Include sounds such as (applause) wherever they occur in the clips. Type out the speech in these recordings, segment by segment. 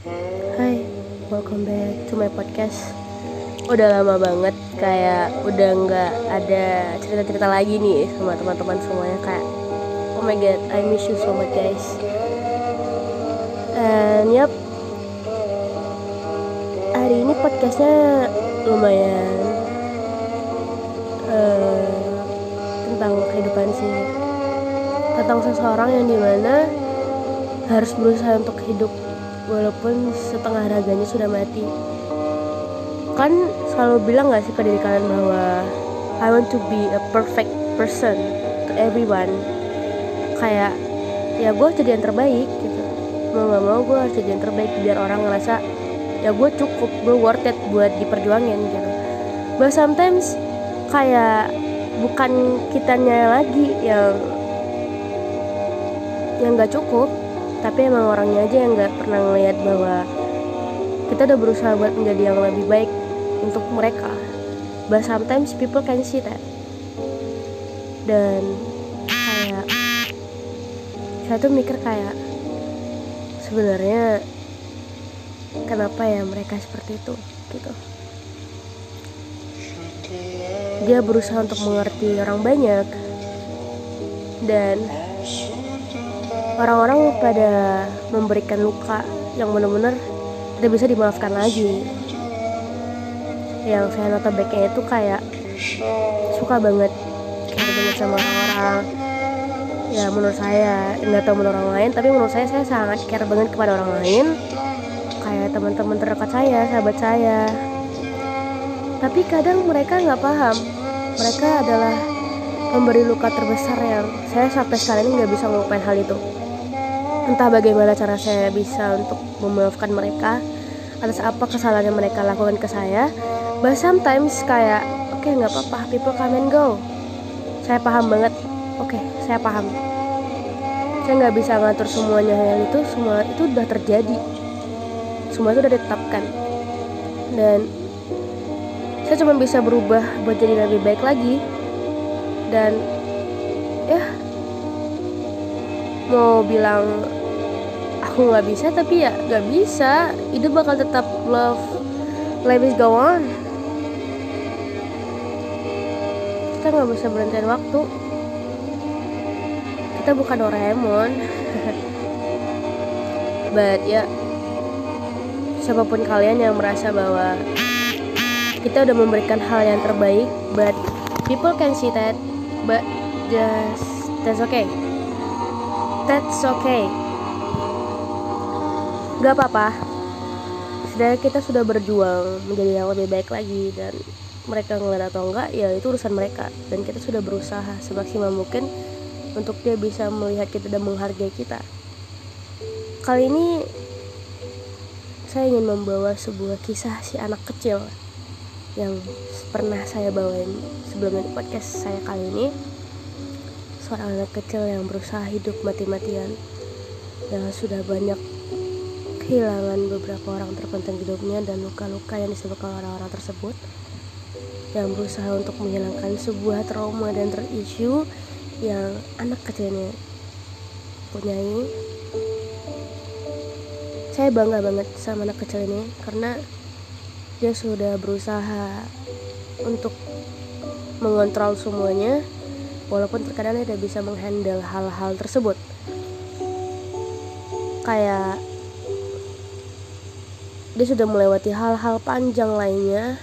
Hai, welcome back to my podcast. Udah lama banget kayak udah nggak ada cerita-cerita lagi nih sama teman-teman semuanya kayak oh my god, I miss you so much guys. And yup, hari ini podcastnya lumayan uh, tentang kehidupan sih, tentang seseorang yang di mana harus berusaha untuk hidup walaupun setengah raganya sudah mati. Kan selalu bilang gak sih ke diri kalian bahwa I want to be a perfect person to everyone. Kayak ya gue jadi yang terbaik gitu. Mau gak mau gue harus jadi yang terbaik biar orang ngerasa ya gue cukup gue worth it buat diperjuangin gitu. But sometimes kayak bukan kitanya lagi yang yang gak cukup tapi emang orangnya aja yang nggak pernah ngeliat bahwa kita udah berusaha buat menjadi yang lebih baik untuk mereka. But sometimes people can see that. Dan kayak saya tuh mikir kayak sebenarnya kenapa ya mereka seperti itu gitu. Dia berusaha untuk mengerti orang banyak. Dan orang-orang pada memberikan luka yang benar-benar tidak bisa dimaafkan lagi. Yang saya nota backnya itu kayak suka banget care banget sama orang-orang. Ya menurut saya nggak tahu menurut orang lain tapi menurut saya saya sangat care banget kepada orang lain. Kayak teman-teman terdekat saya sahabat saya. Tapi kadang mereka nggak paham. Mereka adalah pemberi luka terbesar yang saya sampai sekarang ini nggak bisa melupain hal itu entah bagaimana cara saya bisa untuk memaafkan mereka atas apa kesalahan yang mereka lakukan ke saya. But sometimes kayak oke okay, nggak apa-apa people come and go. Saya paham banget. Oke okay, saya paham. Saya nggak bisa ngatur semuanya yang itu semua itu udah terjadi. Semua itu udah ditetapkan. Dan saya cuma bisa berubah buat jadi lebih baik lagi. Dan mau bilang aku nggak bisa tapi ya nggak bisa. Itu bakal tetap love. Life is go on. Kita nggak bisa berhentian waktu. Kita bukan Doraemon. (laughs) But ya siapa pun kalian yang merasa bahwa kita udah memberikan hal yang terbaik but people can see that but just that's okay that's okay. Gak apa-apa. Sedangkan kita sudah berjuang menjadi yang lebih baik lagi Dan mereka ngeliat atau enggak ya itu urusan mereka. Dan kita sudah berusaha semaksimal mungkin Untuk dia bisa melihat kita dan menghargai kita. Kali ini saya ingin membawa sebuah kisah si anak kecil Yang pernah saya bawain sebelumnya di podcast saya kali ini Seorang anak kecil yang berusaha hidup mati-matian Yang sudah banyak kehilangan beberapa orang terpenting di hidupnya dan luka-luka yang disebabkan orang-orang tersebut yang berusaha untuk menghilangkan sebuah trauma dan terisu yang anak kecilnya punyai. Saya bangga banget sama anak kecil ini karena dia sudah berusaha untuk mengontrol semuanya walaupun terkadang tidak bisa menghandle hal-hal tersebut. Kayak dia sudah melewati hal-hal panjang lainnya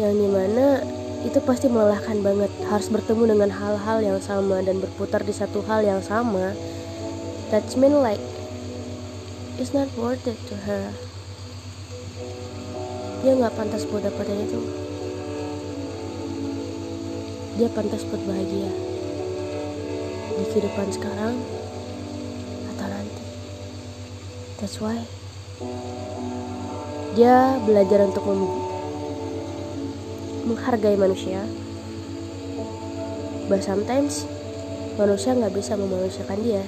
yang di mana itu pasti melelahkan banget. Harus bertemu dengan hal-hal yang sama dan berputar di satu hal yang sama. That's mean like it's not worth it to her. Dia nggak pantas buat dapetin itu dia pantas buat bahagia. Di kehidupan sekarang atau nanti. That's why. Dia belajar untuk menghargai manusia. But sometimes manusia nggak bisa memanusiakan dia.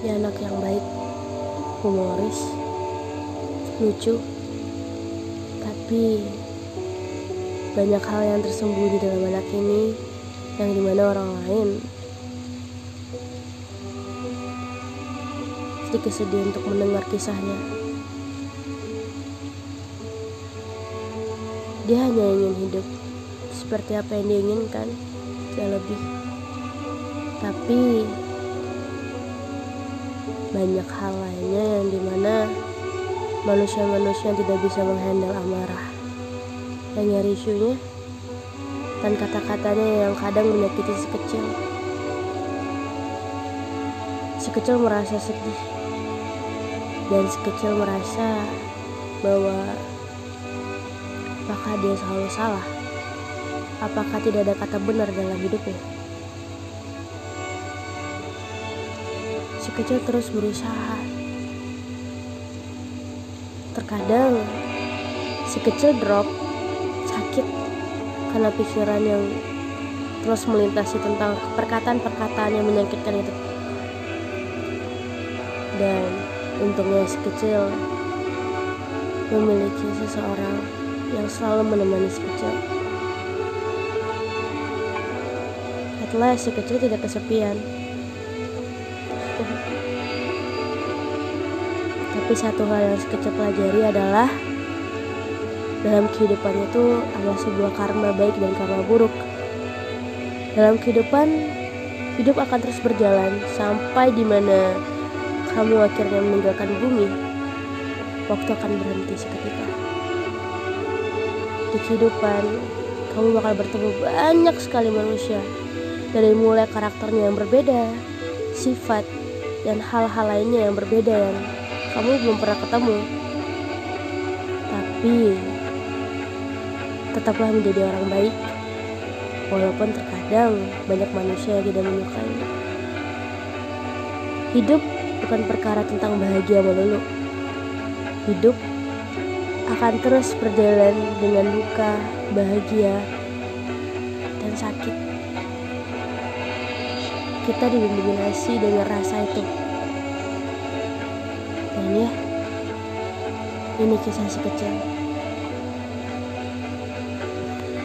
Dia anak yang baik humoris lucu. Tapi banyak hal yang tersembunyi dalam anak ini yang di mana orang lain pasti kesedih untuk mendengar kisahnya. Dia hanya ingin hidup seperti apa yang diinginkan, tidak lebih. Tapi banyak hal lainnya yang di mana manusia-manusia tidak bisa menghandle amarah. Yang nyari isunya dan kata-katanya yang kadang menyakiti si kecil. Si kecil merasa sedih dan si kecil merasa bahwa apakah dia selalu salah? Apakah tidak ada kata benar dalam hidupnya? Si kecil terus berusaha. Terkadang si kecil drop sakit karena pikiran yang terus melintasi tentang perkataan-perkataan yang menyakitkan itu. Dan untungnya si kecil memiliki seseorang yang selalu menemani si kecil. Last, si kecil tidak kesepian. Tapi satu hal yang si kecil pelajari adalah dalam kehidupan itu ada sebuah karma baik dan karma buruk. Dalam kehidupan, hidup akan terus berjalan sampai di mana kamu akhirnya meninggalkan bumi. Waktu akan berhenti seketika. Di kehidupan, kamu bakal bertemu banyak sekali manusia. Dari mulai karakternya yang berbeda, sifat, dan hal-hal lainnya yang berbeda yang kamu belum pernah ketemu. Tapi tetaplah menjadi orang baik, walaupun terkadang banyak manusia yang tidak menyukai. Hidup bukan perkara tentang bahagia melulu. Hidup akan terus berjalan dengan luka, bahagia, dan sakit. Kita didominasi dengan rasa itu. Dan ya, ini kisah si kecil.